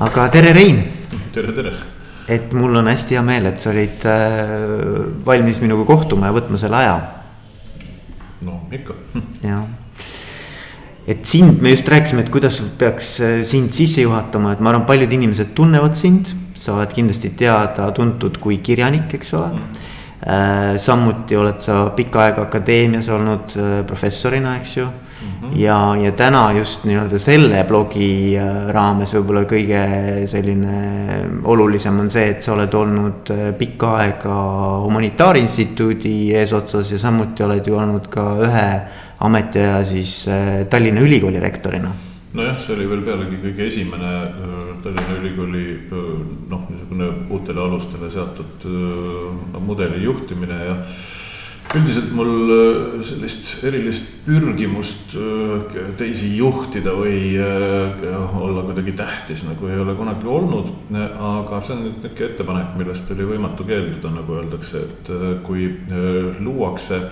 aga tere, Rein. tere, tere. et mul on hästi hea meel, et sa olid äh, valmis minuga kohtuma ja võtma selle aja. no ikka. jah et sind, me just rääkisime, et kuidas peaks äh, sind sisse juhatama, et ma arvan, paljud inimesed tunnevad sind. sa oled kindlasti teada-tuntud kui kirjanik, eks ole mm Äh, samuti oled sa pikka aega akadeemias olnud professorina, eks ju. -hmm. ja, ja täna just nii-öelda selle blogi äh, raames võib-olla kõige selline olulisem on see, et sa oled olnud pikka aega humanitaarinstituudi eesotsas ja samuti oled ju olnud ka ühe ametiaja siis Tallinna Ülikooli rektorina nojah, see oli veel pealegi kõige esimene äh, Tallinna Ülikooli äh, noh, niisugune uutele alustele seatud no, äh, mudeli juhtimine ja üldiselt mul sellist erilist pürgimust teisi juhtida või olla kuidagi tähtis nagu ei ole kunagi olnud. aga see on nüüd niisugune ettepanek, millest oli võimatu keelduda, nagu öeldakse, et kui luuakse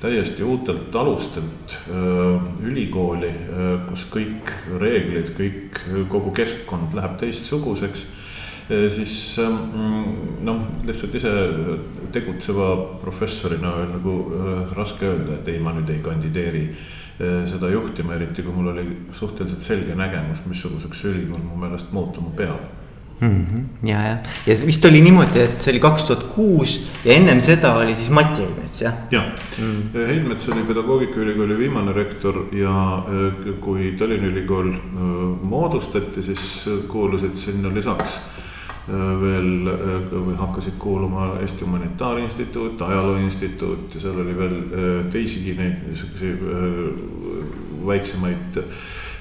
täiesti uutelt alustelt äh, ülikooli, äh, kus kõik reeglid, kõik, kogu keskkond läheb teistsuguseks äh, siis ähm, noh, lihtsalt ise tegutseva professorina on nagu raske öelda, et ei, ma nüüd ei kandideeri seda juhtima, eriti kui mul oli suhteliselt selge nägemus, missuguseks see ülikool mu meelest muutuma peab mm. -hmm. ja, ja, ja vist oli niimoodi, et see oli kaks tuhat kuus ja ennem seda oli siis Mati Heidmets, jah? jah mm., Heidmets oli Pedagoogikaülikooli viimane rektor ja äh, kui Tallinna Ülikool äh, moodustati, siis kuulusid sinna lisaks äh, veel või hakkasid kuuluma Eesti Humanitaarinstituut, Ajaloo Instituut ja seal oli veel teisigi neid niisuguseid väiksemaid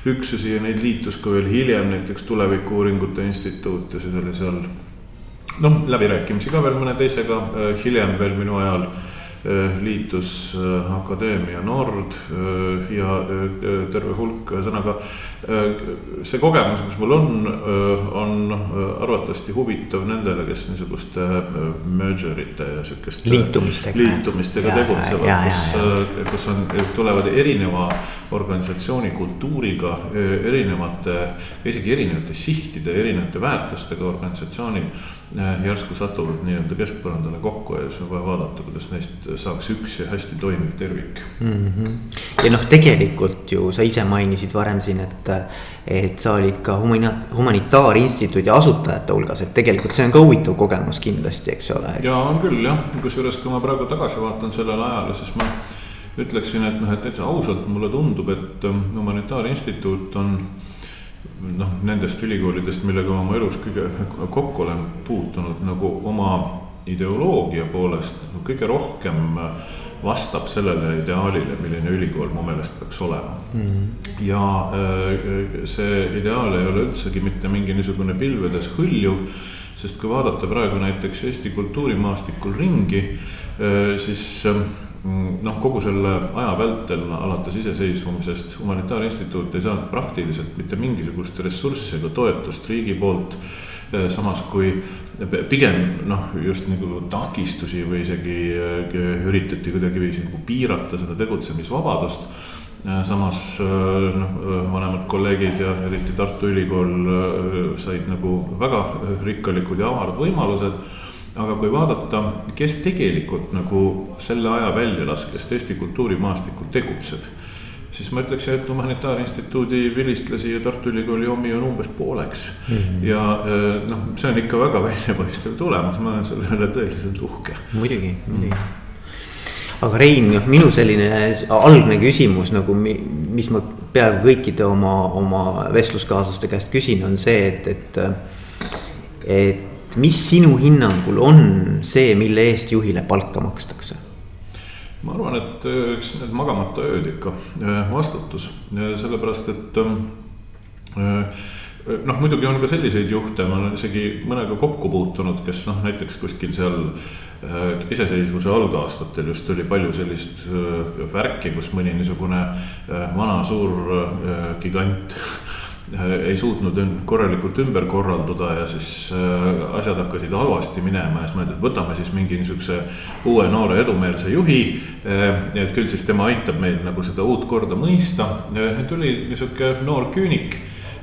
üksusi ja neid liitus ka veel hiljem, näiteks Tulevikuuuringute Instituut ja siis oli seal noh, läbirääkimisi ka veel mõne teisega, äh, hiljem veel minu ajal äh, liitus äh, Akadeemia Nord ja terve hulk, ühesõnaga see kogemus, mis mul on, on arvatavasti huvitav nendele, kes niisuguste merger ite ja sihukeste. liitumistega. liitumistega tegutsevad, kus, kus on, tulevad erineva organisatsiooni kultuuriga, erinevate, isegi erinevate sihtide, erinevate väärtustega organisatsioonid järsku satuvad nii-öelda keskpõrandale kokku ja siis on vaja vaadata, kuidas neist saaks üks ja hästi toimiv tervik mm. -hmm. ja noh, tegelikult ju sa ise mainisid varem siin, et, et sa olid ka humani-, humanitaarinstituudi asutajate hulgas, et tegelikult see on ka huvitav kogemus kindlasti, eks ole. ja on küll jah, kusjuures kui ma praegu tagasi vaatan sellele ajale, siis ma ütleksin, et noh, et täitsa ausalt mulle tundub, et ähm, humanitaarinstituut on noh, nendest ülikoolidest, millega ma oma elus kõige kokku olen puutunud nagu oma ideoloogia poolest no, kõige rohkem vastab sellele ideaalile, milline ülikool mu meelest peaks olema mm. -hmm. ja äh, see ideaal ei ole üldsegi mitte mingi niisugune pilvedes hõljuv, sest kui vaadata praegu näiteks Eesti kultuurimaastikul ringi, äh, siis Mm, noh, kogu selle aja vältel alates iseseisvumisest humanitaarinstituut ei saanud praktiliselt mitte mingisugust ressurssi ega toetust riigi poolt. Eh, samas kui pigem noh, just nagu takistusi või isegi eh, üritati kuidagiviisi nagu piirata seda tegutsemisvabadust. Eh, samas noh, vanemad kolleegid ja eriti Tartu Ülikool said nagu väga rikkalikud ja avarad võimalused aga kui vaadata, kes tegelikult nagu selle aja väljalaskest Eesti kultuurimaastikul tegutseb, siis ma ütleks, et Humanitaarinstituudi vilistlasi ja Tartu Ülikooli omi on umbes pooleks mm. -hmm. ja äh, noh, see on ikka väga väljapaistev tulemus, ma olen selle üle tõeliselt uhke. muidugi, muidugi mm. aga Rein, noh minu selline algne küsimus nagu, mis ma peaaegu kõikide oma, oma vestluskaaslaste käest küsin, on see, et, et, et mis sinu hinnangul on see, mille eest juhile palka makstakse? ma arvan, et äh, eks need magamata ööd ikka, äh, vastutus, sellepärast et ähm, äh, noh, muidugi on ka selliseid juhte, ma olen isegi mõnega kokku puutunud, kes noh, näiteks kuskil seal iseseisvuse algaastatel just oli palju sellist värki, kus mõni niisugune vana suur gigant ei suutnud korralikult ümber korralduda ja siis äh, asjad hakkasid halvasti minema ja siis mõeldi, et võtame siis mingi niisuguse uue noore edumeelse juhi. Äh, et küll siis tema aitab meil nagu seda uut korda mõista, tuli niisugune noor küünik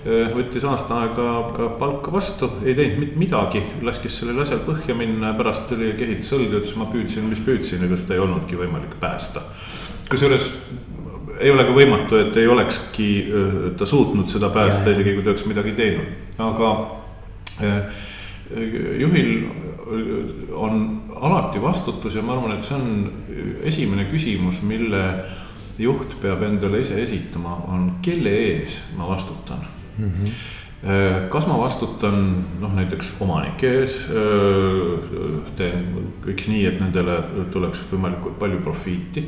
võttis aasta aega palka vastu, ei teinud mitte midagi, laskis sellel asjal põhja minna ja pärast tuli ja kehitas õlga, ütles ma püüdsin, mis püüdsin, ega seda ei olnudki võimalik päästa. kusjuures ei ole ka võimatu, et ei olekski ta suutnud seda päästa, isegi kui ta oleks midagi teinud, aga juhil on alati vastutus ja ma arvan, et see on esimene küsimus, mille juht peab endale ise esitama, on kelle ees ma vastutan? Mm. -hmm kas ma vastutan noh, näiteks omanike ees, teen kõik nii, et nendele tuleks võimalikult palju profiiti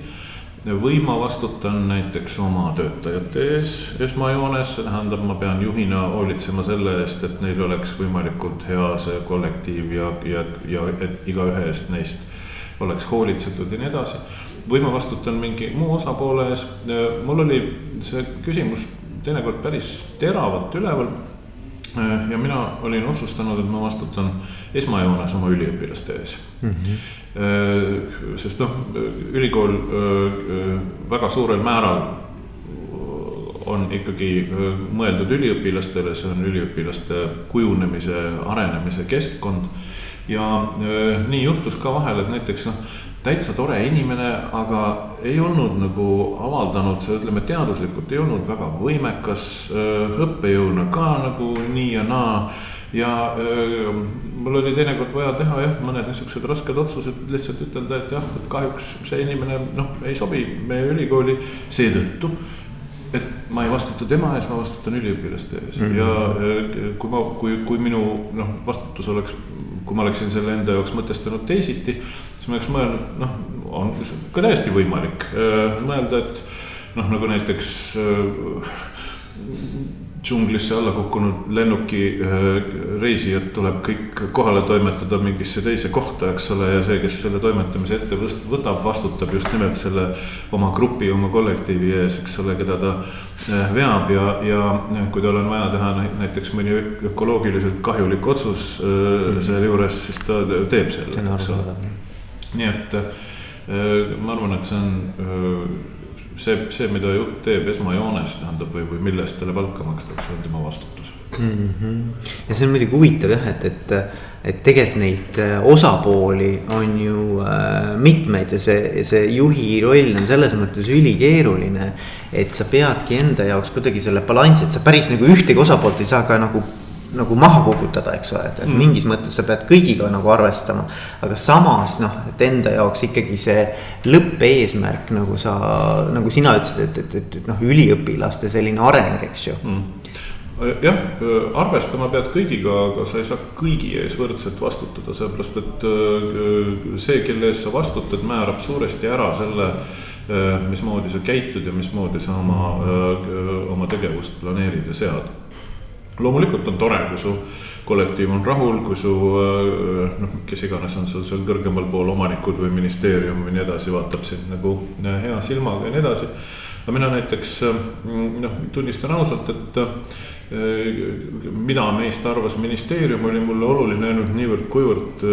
või ma vastutan näiteks oma töötajate ees esmajoones, see tähendab, ma pean juhina hoolitsema selle eest, et neil oleks võimalikult hea see kollektiiv ja, ja, ja et igaühe eest neist oleks hoolitsetud ja nii edasi. või ma vastutan mingi muu osapoole ees, mul oli see küsimus teinekord päris teravalt üleval ja mina olin otsustanud, et ma vastutan esmajoones oma üliõpilaste ees mm. -hmm Äh, sest noh, ülikool äh, väga suurel määral on ikkagi äh, mõeldud üliõpilastele, see on üliõpilaste kujunemise, arenemise keskkond. ja nii juhtus ka vahel, et näiteks noh, täitsa tore inimene, aga ei olnud nagu avaldanud, ütleme teaduslikult ei olnud väga võimekas, õppejõuna ka nagu nii ja naa ja öö, mul oli teinekord vaja teha jah, mõned niisugused rasked otsused, lihtsalt ütelda, et jah, et kahjuks see inimene noh, ei sobi meie ülikooli seetõttu. et ma ei vastuta tema ees, ma vastutan üliõpilaste ees mm -hmm. ja kui ma, kui, kui minu noh, vastutus oleks, kui ma oleksin selle enda jaoks mõtestanud teisiti. Siis ma oleks mõelnud, noh, on ka täiesti võimalik mõelda, et noh, nagu näiteks džunglisse alla kukkunud lennuki äh, reisijad tuleb kõik kohale toimetada mingisse teise kohta, eks ole, ja see, kes selle toimetamise ette võtab, vastutab just nimelt selle oma grupi, oma kollektiivi ees, eks ole, keda ta äh, veab ja, ja kui tal on vaja teha näiteks mõni ökoloogiliselt kahjulik otsus mm. sealjuures, siis ta teeb selle, eks ole. Nii et ma arvan, et see on see, see, mida juht teeb esmajoones, tähendab või, või mille eest talle palka makstakse, on tema vastutus mm. -hmm. ja see on muidugi huvitav jah, et, et, et tegelikult neid äh, osapooli on ju äh, mitmeid ja see, see juhi roll on selles mõttes ülikeeruline. et sa peadki enda jaoks kuidagi selle balansi, et sa päris nagu ühtegi osapoolt ei saa ka nagu nagu maha kukutada, eks ole, et, et mm. mingis mõttes sa pead kõigiga nagu arvestama. aga samas noh, et enda jaoks ikkagi see lõppeesmärk, nagu sa, nagu sina ütlesid, et, et, et, et noh, üliõpilaste selline areng, eks ju mm. jah, arvestama pead kõigiga, aga sa ei saa kõigi ees võrdselt vastutada, sellepärast et äh, see, kelle ees sa vastutad, määrab suuresti ära selle äh, mismoodi sa käitud ja mismoodi sa oma, äh, oma tegevust planeerid ja sead loomulikult on tore, kui su kollektiiv on rahul, kui su äh, noh, kes iganes on sul seal kõrgemal pool omanikud või ministeerium või nii edasi, vaatab sind nagu äh, hea silmaga ja nii edasi. aga mina näiteks äh, noh, tunnistan ausalt, et mida meist arvas ministeerium, oli mulle oluline ainult niivõrd-kuivõrd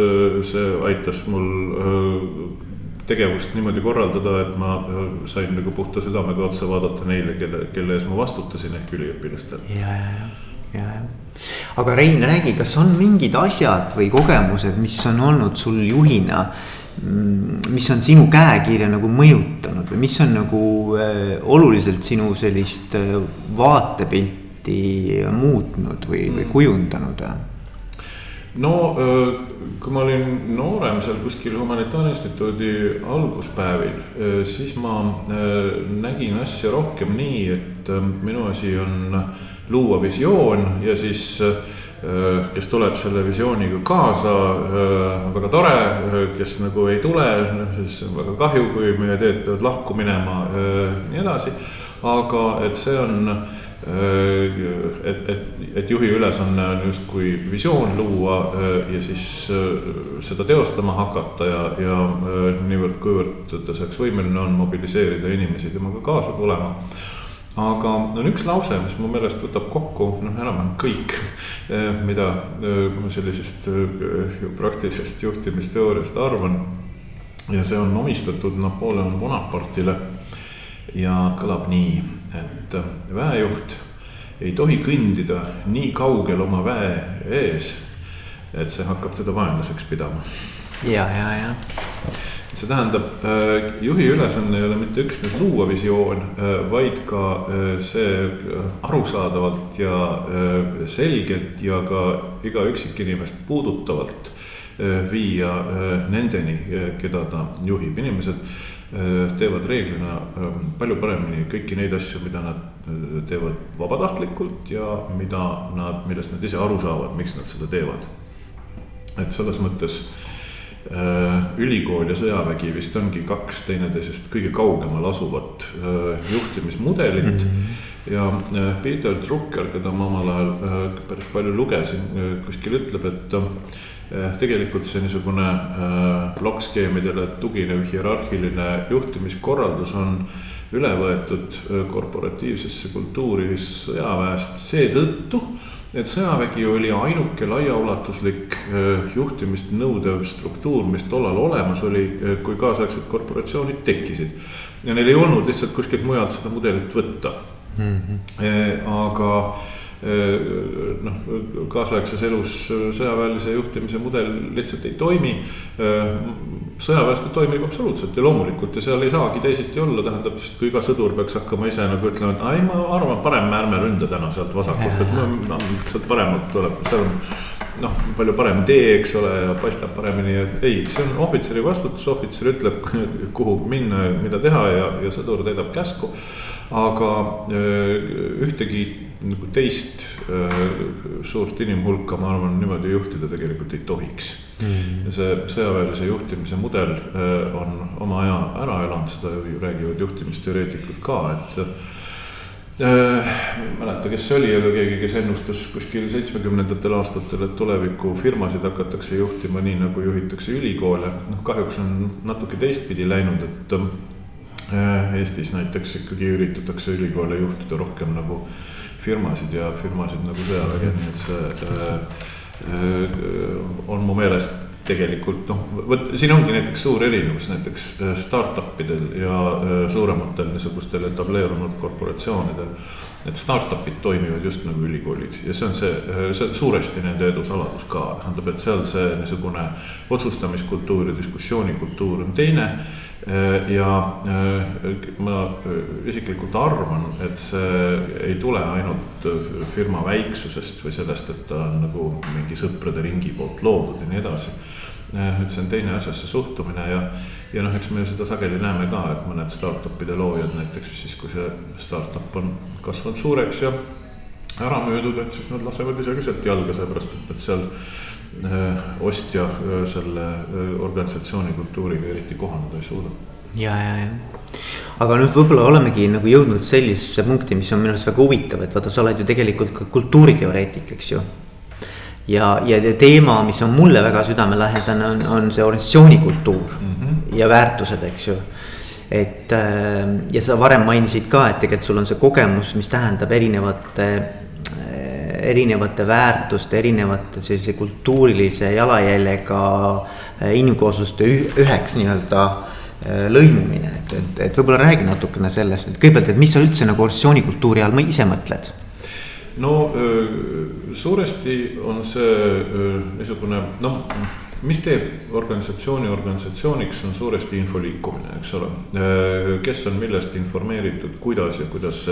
see aitas mul tegevust niimoodi korraldada, et ma sain nagu puhta südamega otsa vaadata neile, kelle, kelle ees ma vastutasin ehk üliõpilastele. ja, ja, ja ja, jah. aga Rein, räägi, kas on mingid asjad või kogemused, mis on olnud sul juhina, mm, mis on sinu käekirja nagu mõjutanud või mis on nagu äh, oluliselt sinu sellist äh, vaatepilti muutnud või, või mm. kujundanud? no äh, kui ma olin noorem seal kuskil Humanitaarinstituudi alguspäevil, siis ma nägin asja rohkem nii, et minu asi on luua visioon ja siis äh, kes tuleb selle visiooniga kaasa, äh, väga tore, äh, kes nagu ei tule, noh siis on väga kahju, kui meie teed peavad lahku minema, nii edasi. aga et see on, et, et, et juhi ülesanne on justkui visioon luua ja siis seda teostama hakata ja, ja niivõrd-kuivõrd ta selleks võimeline on mobiliseerida inimesi temaga kaasa tulema aga on üks lause, mis mu meelest võtab kokku noh, enam-vähem kõik, eh, mida eh, ma sellisest eh, praktilisest juhtimisteooriast arvan. ja see on omistatud Napoleon Bonaparte'ile ja kõlab nii, et väejuht ei tohi kõndida nii kaugel oma väe ees, et see hakkab teda vaenlaseks pidama. ja, ja, ja see tähendab, äh, juhi ülesanne ei ole mitte üksnes luua visioon, äh, vaid ka äh, see arusaadavalt ja selgelt ja ka iga üksikinimest puudutavalt viia nendeni, keda ta juhib, inimesed teevad reeglina palju paremini kõiki neid asju, mida nad teevad vabatahtlikult ja mida nad, millest nad ise aru saavad, miks nad seda teevad. et selles mõttes ülikool ja sõjavägi vist ongi kaks teineteisest kõige kaugemal asuvat äh, juhtimismudelit mm. -hmm. ja äh, Peter Drucker, keda ma omal ajal päris palju lugesin, kuskil ütleb, et tegelikult see niisugune plokkskeemidele tuginev hierarhiline juhtimiskorraldus on üle võetud korporatiivsesse kultuuri sõjaväest seetõttu et sõjavägi oli ainuke laiaulatuslik juhtimist nõudev struktuur, mis tollal olemas oli, kui kaasaegsed korporatsioonid tekkisid. ja neil ei olnud lihtsalt kuskilt mujalt seda mudelit võtta mm. -hmm. aga noh, kaasaegses elus sõjaväelise juhtimise mudel lihtsalt ei toimi. sõjaväes ta toimib absoluutselt ja loomulikult ja seal ei saagi teisiti olla, tähendab, sest kui iga sõdur peaks hakkama ise nagu ütlema, et ai, ma arvan, parem ärme ründa täna sealt vasakult, et no, sealt paremalt tuleb, seal on. noh, palju parem tee, eks ole, ja paistab paremini, et ei, see on ohvitseri vastutus, ohvitser ütleb, kuhu minna ja mida teha ja, ja sõdur täidab käsku aga ühtegi nagu teist äh, suurt inimhulka, ma arvan, niimoodi juhtida tegelikult ei tohiks mm.. see sõjaväelise juhtimise mudel äh, on oma aja ära elanud, seda ju räägivad juhtimisteoreetikud ka, et äh,. mäleta, kes see oli, aga keegi, kes ennustas kuskil seitsmekümnendatel aastatel, et tulevikufirmasid hakatakse juhtima nii, nagu juhitakse ülikoole. noh, kahjuks on natuke teistpidi läinud, et äh, Eestis näiteks ikkagi üritatakse ülikoole juhtida rohkem nagu äh, firmasid ja firmasid nagu sõjaväge, nii et see äh, äh, on mu meelest tegelikult noh, vot siin ongi näiteks suur erinevus näiteks äh, startup idel ja äh, suurematel niisugustel etableerunud korporatsioonidel. Et startup'id toimivad just nagu ülikoolid ja see on see, see on suuresti nende edu saladus ka, tähendab, et seal see niisugune otsustamiskultuur ja diskussioonikultuur on teine ja äh, ma äh, isiklikult arvan, et see ei tule ainult firma väiksusest või sellest, et ta on nagu mingi sõprade ringi poolt loodud ja nii edasi. Et see on teine asjasse suhtumine ja, ja noh, eks me seda sageli näeme ka, et mõned startup'ide loojad näiteks siis, kui see startup on kasvanud suureks ja ära müüdud, et siis nad lasevad ise ka sealt jalga, sellepärast et, seal Äh, ostja äh, selle äh, organisatsiooni kultuuriga eriti kohaneda ei suuda. ja, ja, ja aga nüüd võib-olla olemegi nagu jõudnud sellisesse punkti, mis on minu arust väga huvitav, et vaata, sa oled ju tegelikult ka kultuuriteoreetik, eks ju. Ja, ja teema, mis on mulle väga südamelähedane, on, on see organisatsioonikultuur mm -hmm. ja väärtused, eks ju et ja sa varem mainisid ka, et tegelikult sul on see kogemus, mis tähendab erinevate erinevate väärtuste, erinevate sellise kultuurilise jalajäljega äh, inimkoosluste üheks nii-öelda äh, lõimumine, et, et, et võib-olla räägi natukene sellest, et kõigepealt, et mis sa üldse nagu organisatsioonikultuuri all ise mõtled? no suuresti on see niisugune noh mis teeb organisatsiooni organisatsiooniks, on suuresti info liikumine, eks ole. kes on millest informeeritud, kuidas ja kuidas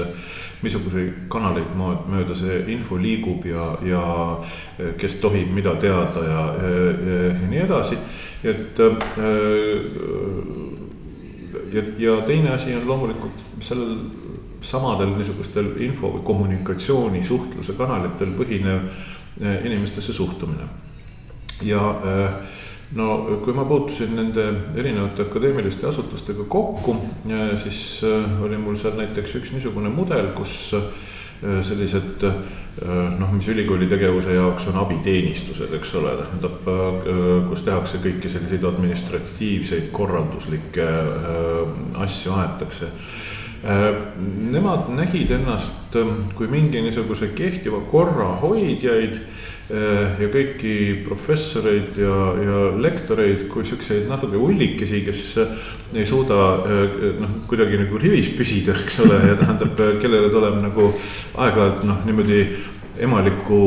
missuguseid kanaleid mööda see info liigub ja, ja kes tohib mida teada ja, ja, ja nii edasi, et. ja, ja teine asi on loomulikult sellel samadel niisugustel info või kommunikatsiooni, suhtluse kanalitel põhinev inimestesse suhtumine ja äh, no kui ma puutusin nende erinevate akadeemiliste asutustega kokku, äh, siis oli mul seal näiteks üks niisugune mudel, kus sellised noh, mis ülikooli tegevuse jaoks on abiteenistused, eks ole, tähendab, kus tehakse kõiki selliseid administratiivseid, korralduslikke asju aetakse. Nemad nägid ennast kui mingi niisuguse kehtiva korra hoidjaid ja kõiki professoreid ja, ja lektoreid kui siukseid natuke ullikesi, kes ei suuda noh, kuidagi nagu rivis püsida, eks ole, ja tähendab, kellele tuleb nagu aeg-ajalt noh, niimoodi emaliku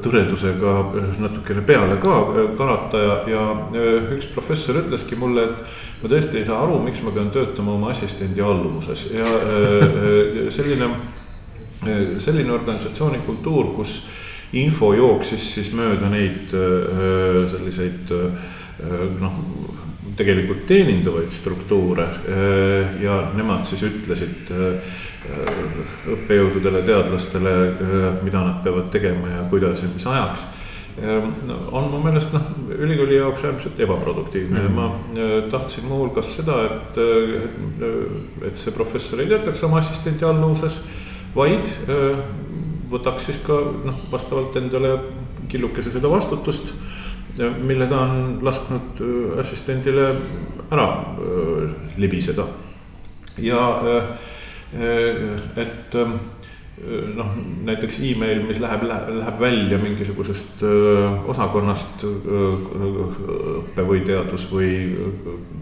tõredusega natukene peale ka karata ja, ja üks professor ütleski mulle, et ma tõesti ei saa aru, miks ma pean töötama oma assistendi alluvuses ja selline, selline organisatsiooni kultuur, kus info jooksis siis mööda neid selliseid noh, tegelikult teenindavaid struktuure ja nemad siis ütlesid õppejõududele, teadlastele, mida nad peavad tegema ja kuidas ja mis ajaks. on mu meelest noh, ülikooli jaoks äärmiselt ebaproduktiivne mm, -hmm. ma tahtsin muuhulgas seda, et, et see professor ei töötaks oma assistendi alluvuses, vaid võtaks siis ka noh, vastavalt endale killukese seda vastutust mille ta on lasknud assistendile ära libiseda. ja et noh, näiteks email, mis läheb, läheb, läheb välja mingisugusest osakonnast, õppe või teadus või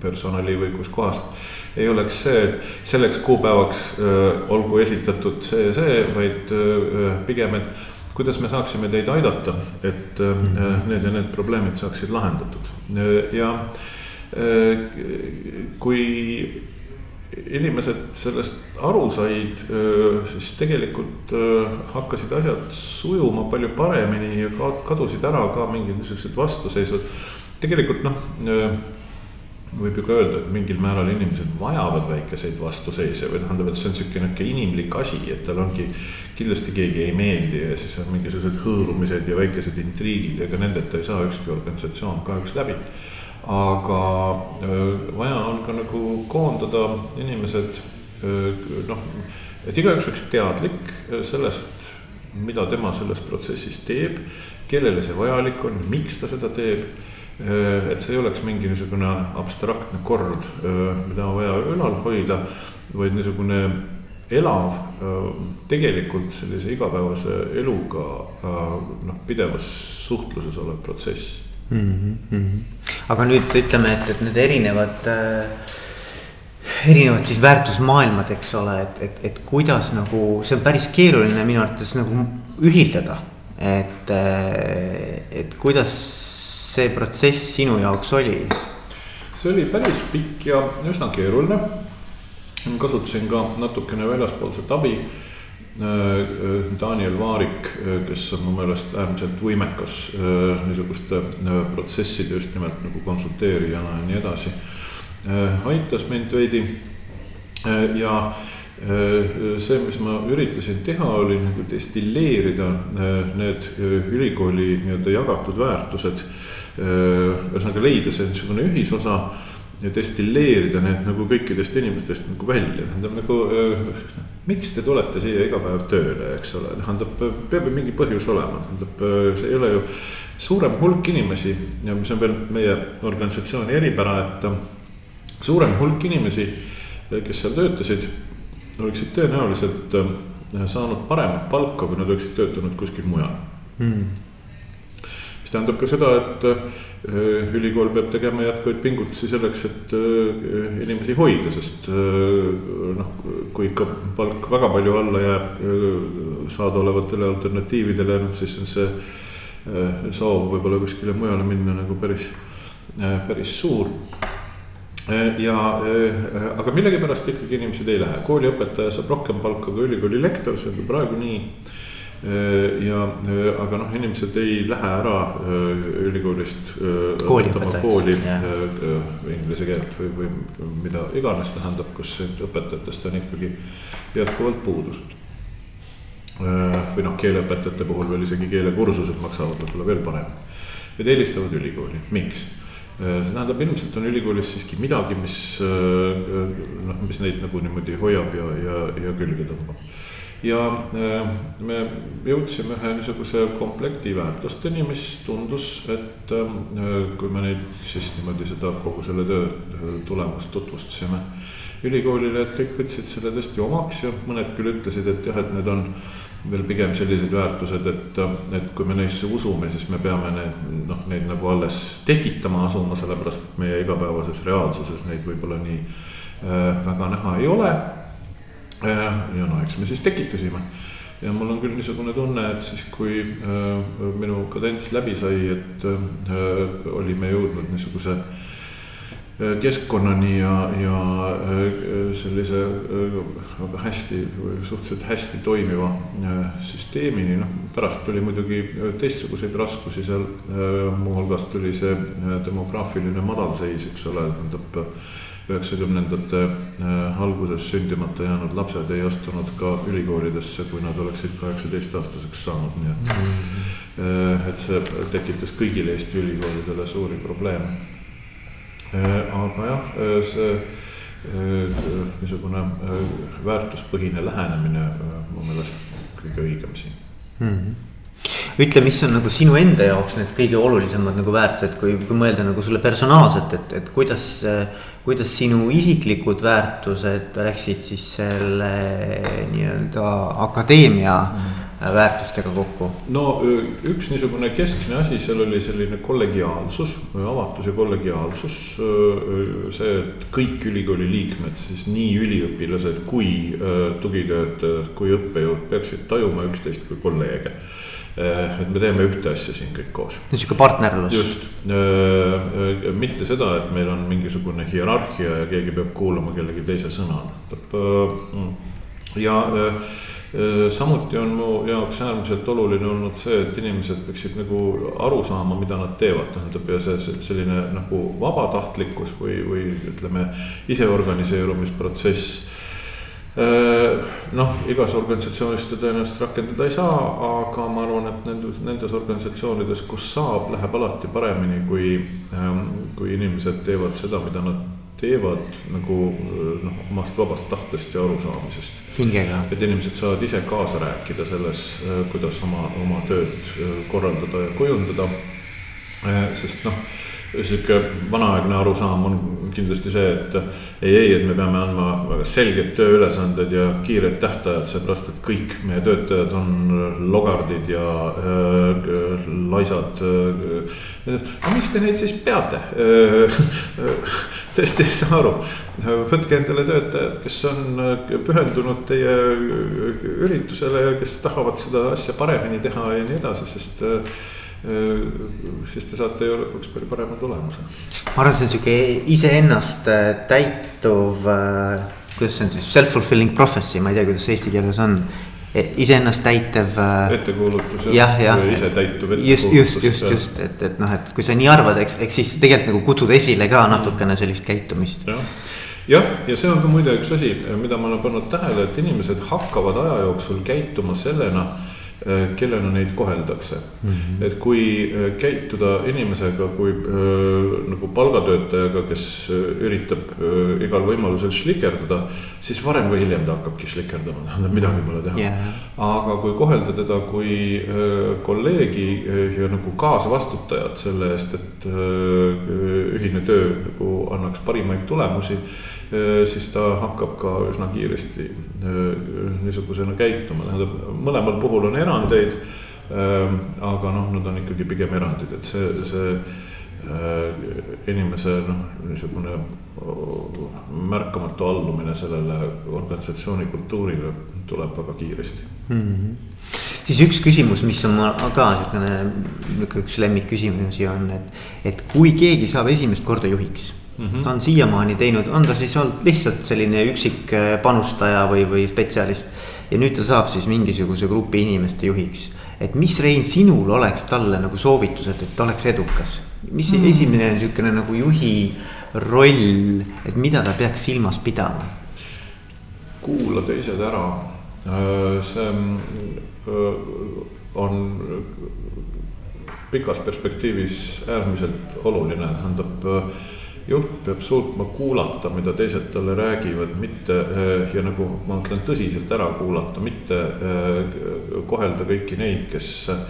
personali või kuskohast. ei oleks see, et selleks kuupäevaks olgu esitatud see, see, vaid pigem, et kuidas me saaksime teid aidata, et need ja need probleemid saaksid lahendatud ja kui inimesed sellest aru said, siis tegelikult hakkasid asjad sujuma palju paremini ja kadusid ära ka mingid niisugused vastuseisud. tegelikult noh, võib ju ka öelda, et mingil määral inimesed vajavad väikeseid vastuseise või tähendab, et see on sihuke nihuke inimlik asi, et tal ongi. kindlasti keegi ei meeldi ja siis on mingisugused hõõrumised ja väikesed intriigid, ega nendeta ei saa ükski organisatsioon kahjuks läbi aga vaja on ka nagu koondada inimesed noh, et igaüks oleks teadlik sellest, mida tema selles protsessis teeb, kellele see vajalik on, miks ta seda teeb. Et see ei oleks mingi niisugune abstraktne kord, mida on vaja ülal hoida, vaid niisugune elav, tegelikult sellise igapäevase eluga noh, pidevas suhtluses olev protsess mm. -hmm. aga nüüd ütleme, et, et need erinevad äh, erinevad siis väärtusmaailmad, eks ole, et, et, et kuidas nagu see on päris keeruline minu arvates nagu ühildada. et, äh, et kuidas see protsess sinu jaoks oli? see oli päris pikk ja üsna keeruline. kasutasin ka natukene väljaspoolset abi Äh, äh, Daniel Vaarik, äh, kes on mu meelest äärmiselt võimekas niisuguste protsesside just nimelt nagu konsulteerijana ja nii edasi. aitas mind veidi ja see, mis ma üritasin teha, oli nagu destilleerida need ülikooli nii-öelda jagatud väärtused. Ühesõnaga leida see niisugune ühisosa ja destilleerida need nagu kõikidest inimestest nagu välja, tähendab nagu äh,. miks te tulete siia iga päev tööle, eks ole, tähendab, peab ju mingi põhjus olema, tähendab, see ei ole ju. suurem hulk inimesi ja mis on veel meie organisatsiooni eripära, et suurem hulk inimesi, kes seal töötasid, oleksid tõenäoliselt saanud paremat palka, kui nad oleksid töötanud kuskil mujal mm mis tähendab ka seda, et äh, ülikool peab tegema jätkuvaid pingutusi selleks, et äh, inimesi hoida, sest äh, noh, kui ikka palk väga palju alla jääb saadaolevatele alternatiividele, noh siis on see soov võib-olla kuskile mujale minna nagu päris, päris suur. Ja, aga millegipärast ikkagi inimesed ei lähe, kooliõpetaja saab rohkem palka kui ülikooli lektor, see on praegu nii ja, äh, aga noh, inimesed ei lähe ära äh, ülikoolist õpetama kooli inglise keelt või, või mida iganes tähendab, kus õpetajatest on ikkagi jätkuvalt puudus. või noh, keeleõpetajate puhul veel isegi keelekursused maksavad võib-olla veel parem. Need eelistavad ülikooli, miks? see tähendab, ilmselt on ülikoolis siiski midagi, mis noh, mis neid nagu niimoodi hoiab ja, ja, ja külge tõmbab ja äh, me jõudsime ühe niisuguse komplekti väärtusteni, mis tundus, et äh, kui me neid siis niimoodi seda kogu selle töö tulemust tutvustasime ülikoolile, et kõik võtsid selle tõesti omaks ja mõned küll ütlesid, et jah, et need on veel pigem sellised väärtused, et, et kui me neisse usume, siis me peame need, noh, neid nagu alles tekitama asuma, sellepärast et meie igapäevases reaalsuses neid võib-olla nii äh, väga näha ei ole äh,. Ja no eks me siis tekitasime ja mul on küll niisugune tunne, et siis, kui äh, minu kadents läbi sai, et äh, olime jõudnud niisuguse äh, keskkonnani ja, ja äh, sellise äh, väga hästi või suhteliselt hästi toimiva äh, süsteemini, noh, pärast tuli muidugi teistsuguseid raskusi seal äh,. muuhulgas tuli see äh, demograafiline madalseis, eks ole, tähendab üheksakümnendate äh, alguses sündimata jäänud lapsed ei astunud ka ülikoolidesse, kui nad oleksid kaheksateistaastaseks saanud, nii et mm. -hmm. et see tekitas kõigile Eesti ülikoolidele suuri probleeme. Äh, aga jah, see niisugune väärtuspõhine lähenemine mu meelest kõige õigem siin mm. -hmm ütle, mis on nagu sinu enda jaoks need kõige olulisemad nagu väärtused, kui, kui mõelda nagu sulle personaalselt, et, et kuidas äh, kuidas sinu isiklikud väärtused läksid siis selle nii-öelda akadeemia mm. väärtustega kokku? no üks niisugune keskne asi seal oli selline kollegiaalsus, avatus ja kollegiaalsus. see, et kõik ülikooli liikmed, siis nii üliõpilased kui tugitöötajad kui õppejõud peaksid tajuma üksteist kui kolleege et me teeme ühte asja siin kõik koos. niisugune partnerlus. just, eh, eh, mitte seda, et meil on mingisugune hierarhia ja keegi peab kuulama kellegi teise sõna. Mm. ja samuti on mu jaoks äärmiselt oluline olnud see, et inimesed peaksid nagu aru saama, mida nad teevad, tähendab ja see selline nagu vabatahtlikkus või, või ütleme, iseorganiseerumisprotsess noh, igas organisatsioonis seda tõenäoliselt rakendada ei saa, aga ma arvan, et nendes, nendes organisatsioonides, kus saab, läheb alati paremini, kui, ähm, kui inimesed teevad seda, mida nad teevad nagu noh, omast vabast tahtest ja arusaamisest. hingega. et inimesed saavad ise kaasa rääkida selles, äh, kuidas oma, oma tööd äh, korraldada ja kujundada. sest noh sihuke vanaaegne arusaam on kindlasti see, et ei, ei, et me peame andma väga selged tööülesanded ja kiired tähtajad, seepärast et kõik meie töötajad on logardid ja äh, laisad äh,. aga miks te neid siis peate äh,? tõesti ei saa aru, võtke endale töötajad, kes on pühendunud teie üritusele ja kes tahavad seda asja paremini teha ja nii edasi, sest äh, Äh, siis te saate ju lõpuks palju parema tulemuse. ma arvan, see on sihuke iseennast äh, täituv, äh, kuidas see on siis self-fulfilling prophecy, ma ei tea, kuidas see eesti keeles on e, iseennast täitev. ettekuulutus jah, jah, isetäituv ettekuulutus. just, just, just, just, et, et noh, et kui sa nii arvad, eks, eks siis tegelikult nagu kutsud esile ka natukene sellist käitumist. jah, jah, ja see on ka muide üks asi, mida ma olen pannud tähele, et inimesed hakkavad aja jooksul käituma sellena Äh, kellena neid koheldakse mm. -hmm. et kui äh, käituda inimesega kui äh, nagu palgatöötajaga, kes üritab igal võimalusel šlikerdada, siis varem või hiljem ta hakkabki šlikerdama, tähendab midagi pole teha yeah.. aga kui kohelda teda kui kolleegi ja nagu kaasvastutajat selle eest, et ühine töö nagu annaks parimaid tulemusi Äh, siis ta hakkab ka üsna kiiresti äh, niisugusena käituma, tähendab mõlemal puhul on erandeid. Ähm, aga noh, nad on ikkagi pigem erandid, et see, see äh, inimese noh, niisugune märkamatu allumine sellele organisatsiooni kultuurile tuleb väga kiiresti mm. -hmm. siis üks küsimus, mis on ka niisugune üks lemmikküsimusi on, et, et kui keegi saab esimest korda juhiks mm. -hmm. ta on siiamaani teinud, on ta siis olnud lihtsalt selline üksik äh, panustaja või, või spetsialist. ja nüüd ta saab siis mingisuguse grupi inimeste juhiks. et mis, Rein, sinul oleks talle nagu soovitused, et ta oleks edukas? mis mm -hmm. esimene niisugune nagu juhi roll, et mida ta peaks silmas pidama? kuula teised ära, äh, see äh, on pikas perspektiivis äärmiselt oluline, tähendab juht peab suutma kuulata, mida teised talle räägivad, mitte eh, ja nagu ma ütlen, tõsiselt ära kuulata, mitte eh, kohelda kõiki neid, kes eh,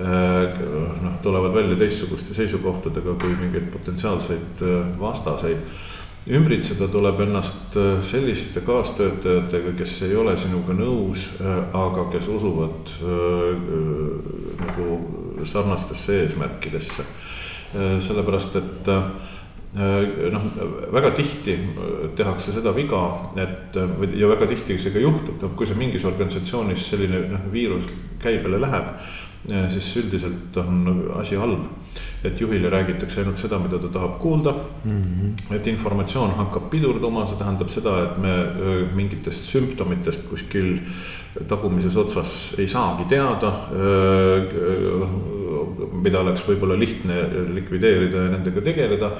noh, tulevad välja teistsuguste seisukohtadega kui mingeid potentsiaalseid vastaseid. ümbritseda tuleb ennast äh, selliste kaastöötajatega, kes ei ole sinuga nõus, äh, aga kes usuvad äh, nagu sarnastesse eesmärkidesse. sellepärast, et noh, väga tihti tehakse seda viga, et ja väga tihti see ka juhtub, noh, kui see mingis organisatsioonis selline noh, viirus käibele läheb siis üldiselt on asi halb. et juhile räägitakse ainult seda, mida ta tahab kuulda mm. -hmm. et informatsioon hakkab pidurduma, see tähendab seda, et me mingitest sümptomitest kuskil tagumises otsas ei saagi teada mida oleks võib-olla lihtne likvideerida ja nendega tegeleda.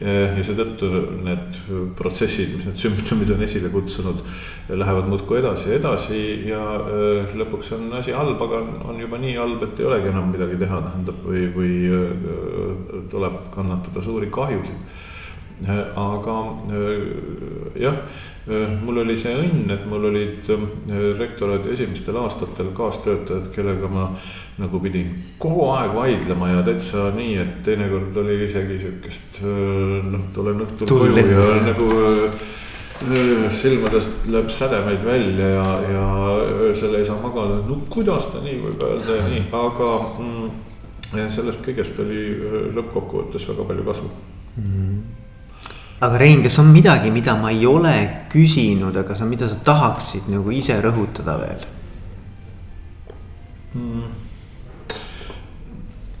ja seetõttu need protsessid, mis need sümptomid on esile kutsunud, lähevad muudkui edasi ja edasi ja äh, lõpuks on asi halb, aga on juba nii halb, et ei olegi enam midagi teha, tähendab või, või äh, tuleb kannatada suuri kahjusid aga jah, mul oli see õnn, et mul olid rektoraadi esimestel aastatel kaastöötajad, kellega ma nagu pidin kogu aeg vaidlema ja täitsa nii, et teinekord oli isegi sihukest noh, tulen õhtul koju ja nagu silmadest läheb sädemeid välja ja, ja öösel ei saa magada, no kuidas ta nii võib öelda ja nii, aga mm, sellest kõigest oli lõppkokkuvõttes väga palju kasu mm. -hmm aga Rein, kas on midagi, mida ma ei ole küsinud, aga sa, mida sa tahaksid nagu ise rõhutada veel mm.?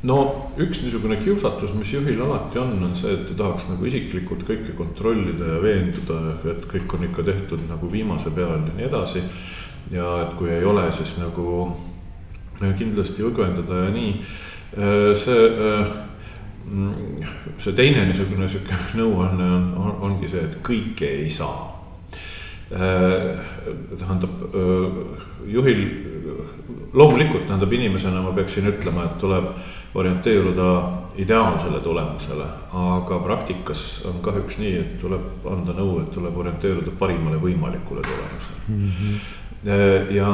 No üks niisugune kiusatus, mis juhil alati on, on see, et ta tahaks nagu isiklikult kõike kontrollida ja veenduda, et kõik on ikka tehtud nagu viimase peal ja nii edasi. ja et kui ei ole, siis nagu kindlasti õgvendada ja nii. see, see teine niisugune sihuke nõuanne on, on, ongi see, et kõike ei saa. tähendab juhil, loomulikult tähendab inimesena ma peaksin ütlema, et tuleb orienteeruda ideaalsele tulemusele, aga praktikas on kahjuks nii, et tuleb anda nõu, et tuleb orienteeruda parimale võimalikule tulemusele mm. -hmm. ja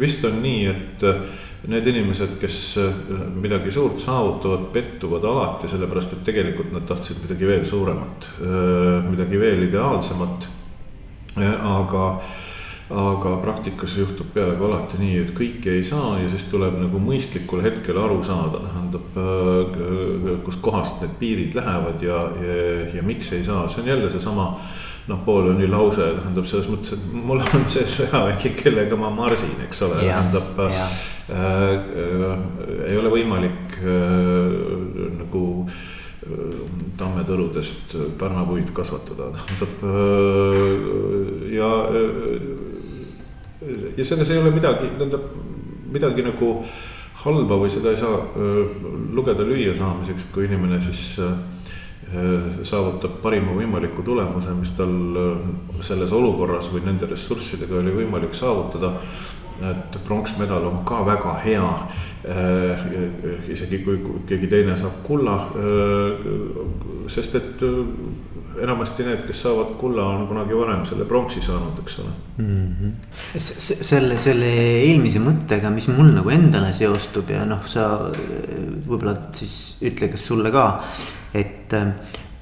vist on nii, et need inimesed, kes midagi suurt saavutavad, pettuvad alati sellepärast, et tegelikult nad tahtsid midagi veel suuremat, midagi veel ideaalsemat. aga aga praktikas juhtub peaaegu alati nii, et kõike ei saa ja siis tuleb nagu mõistlikul hetkel aru saada, tähendab, äh, kuskohast need piirid lähevad ja, ja, ja miks ei saa, see on jälle seesama. Napoleoni lause tähendab selles mõttes, et mul on see sõjavägi, kellega ma marsin, eks ole, tähendab. Äh, äh, ei ole võimalik äh, nagu äh, tammetõrudest pärnapuid kasvatada, tähendab ja ja selles ei ole midagi, tähendab midagi nagu halba või seda ei saa lugeda lüüasaamiseks, kui inimene siis saavutab parima võimaliku tulemuse, mis tal selles olukorras või nende ressurssidega oli võimalik saavutada. Et pronksmedal on ka väga hea. isegi kui keegi teine saab kulla, sest et enamasti need, kes saavad kulla, on kunagi varem selle pronksi saanud, eks ole mm. -hmm. selle, selle eelmise mõttega, mis mul nagu endale seostub ja noh, sa võib-olla siis ütle, kas sulle ka, et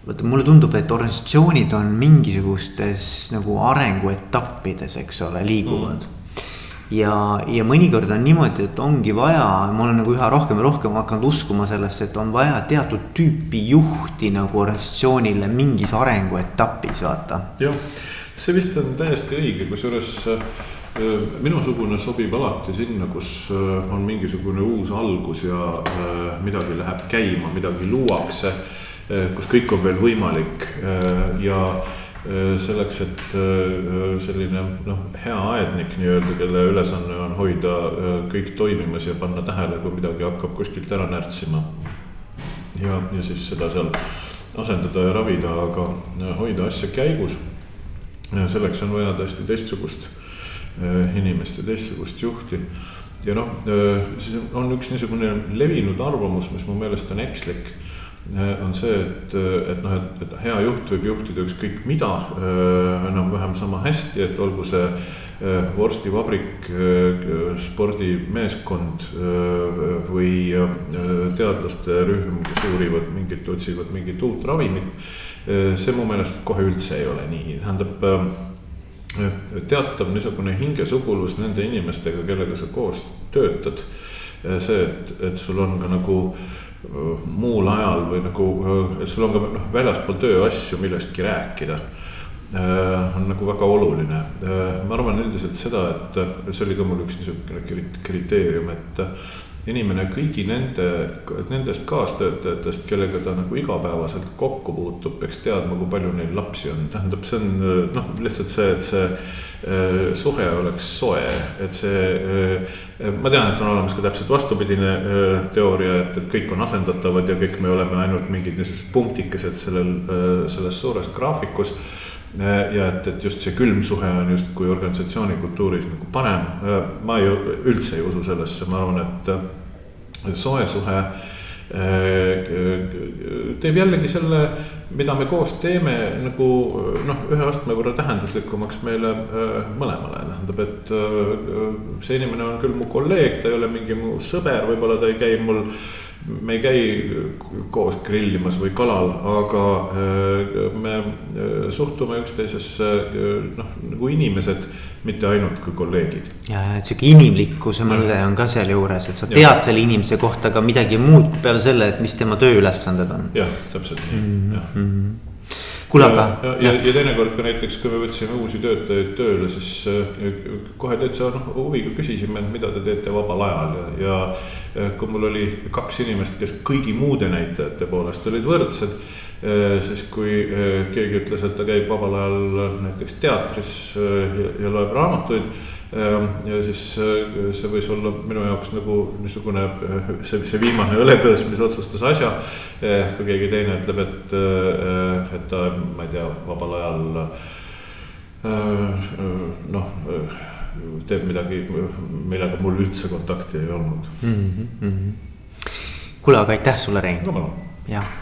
vaata, mulle tundub, et organisatsioonid on mingisugustes nagu arenguetappides, eks ole, liiguvad mm ja, ja mõnikord on niimoodi, et ongi vaja, ma olen nagu üha rohkem ja rohkem hakanud uskuma sellesse, et on vaja teatud tüüpi juhti nagu organisatsioonile mingis arenguetapis, vaata. jah, see vist on täiesti õige, kusjuures äh, minusugune sobib alati sinna, kus äh, on mingisugune uus algus ja äh, midagi läheb käima, midagi luuakse, kus kõik on veel võimalik ja selleks, et äh, selline noh, hea aednik nii-öelda, kelle ülesanne on hoida äh, kõik toimimas ja panna tähele, kui midagi hakkab kuskilt ära närtsima. ja, ja siis seda seal asendada ja ravida, aga hoida asja käigus. selleks on vaja tõesti teistsugust inimest ja teistsugust juhti. ja noh, siis on üks niisugune levinud arvamus, mis mu meelest on ekslik on see, et, et noh, et, et hea juht võib juhtida ükskõik mida enam-vähem sama hästi, et olgu see vorstivabrik, spordimeeskond või teadlaste rühm, kes uurivad mingit, otsivad mingit uut ravimit. see mu meelest kohe üldse ei ole nii, tähendab teatav niisugune hingesugulus nende inimestega, kellega sa koos töötad. see, et, et sul on ka nagu muul ajal või nagu, et sul on ka noh, väljaspool tööasju millestki rääkida on nagu väga oluline. ma arvan üldiselt seda, et see oli ka mul üks niisugune kriteerium, et inimene kõigi nende, nendest kaastöötajatest, kellega ta nagu igapäevaselt kokku puutub, peaks teadma, kui palju neil lapsi on, tähendab, see on noh, lihtsalt see, et see äh, suhe oleks soe, et see äh,. ma tean, et on olemas ka täpselt vastupidine äh, teooria, et, et kõik on asendatavad ja kõik me oleme ainult mingid niisugused punktikesed sellel, selles suures graafikus ja et, et just see külm suhe on justkui organisatsiooni kultuuris nagu parem. ma ei, üldse ei usu sellesse, ma arvan, et soe suhe teeb jällegi selle, mida me koos teeme nagu noh, ühe astme võrra tähenduslikumaks meile mõlemale, tähendab, et see inimene on küll mu kolleeg, ta ei ole mingi mu sõber, võib-olla ta ei käi mul me ei käi koos grillimas või kalal, aga äh, me äh, suhtume üksteisesse äh, noh, nagu inimesed, mitte ainult kui kolleegid. ja, et sihuke inimlikkuse mõõde on ka sealjuures, et sa tead ja. selle inimese kohta ka midagi muud peale selle, et mis tema tööülesanded on. jah, täpselt nii mm, -hmm. jah mhm kuule, aga. ja, ja, ja teinekord ka näiteks, kui me võtsime uusi töötajaid tööle, siis äh, kohe täitsa noh huviga küsisime, et mida te teete vabal ajal ja, ja. Äh, kui mul oli kaks inimest, kes kõigi muude näitajate poolest olid võrdsed äh, siis kui keegi ütles, et ta käib vabal ajal näiteks teatris ja, ja loeb raamatuid ja siis äh, see võis olla minu jaoks nagu niisugune äh, see, see viimane õlekõõs, mis otsustas asja. Eh, kui keegi teine ütleb, et, äh, et ta, ma ei tea, vabal ajal noh teeb midagi, millega mul üldse kontakti ei olnud mm. -hmm. kuule, aga aitäh sulle, Rein. jah